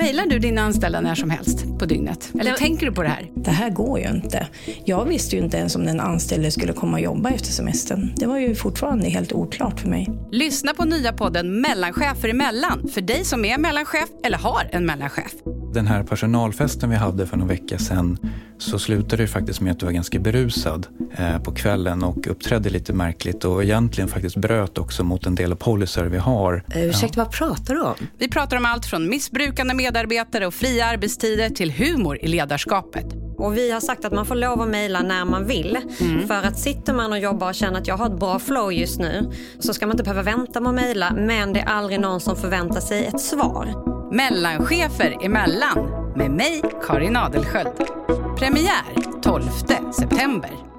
Mailar du dina anställda när som helst på dygnet? Eller tänker du på det här? Det här går ju inte. Jag visste ju inte ens om den anställde skulle komma och jobba efter semestern. Det var ju fortfarande helt oklart för mig. Lyssna på nya podden Mellanchefer emellan för dig som är mellanchef eller har en mellanchef. Den här personalfesten vi hade för någon vecka sedan så slutade det faktiskt med att du var ganska berusad eh, på kvällen och uppträdde lite märkligt och egentligen faktiskt bröt också mot en del av policer vi har. Uh, ursäkta, vad pratar du om? Vi pratar om allt från missbrukande medarbetare och fria arbetstider till humor i ledarskapet. Och vi har sagt att man får lov att mejla när man vill. Mm. För att sitter man och jobbar och känner att jag har ett bra flow just nu så ska man inte behöva vänta med att mejla. Men det är aldrig någon som förväntar sig ett svar. Mellanchefer emellan med mig, Karin Adelsköld. Premiär 12 september.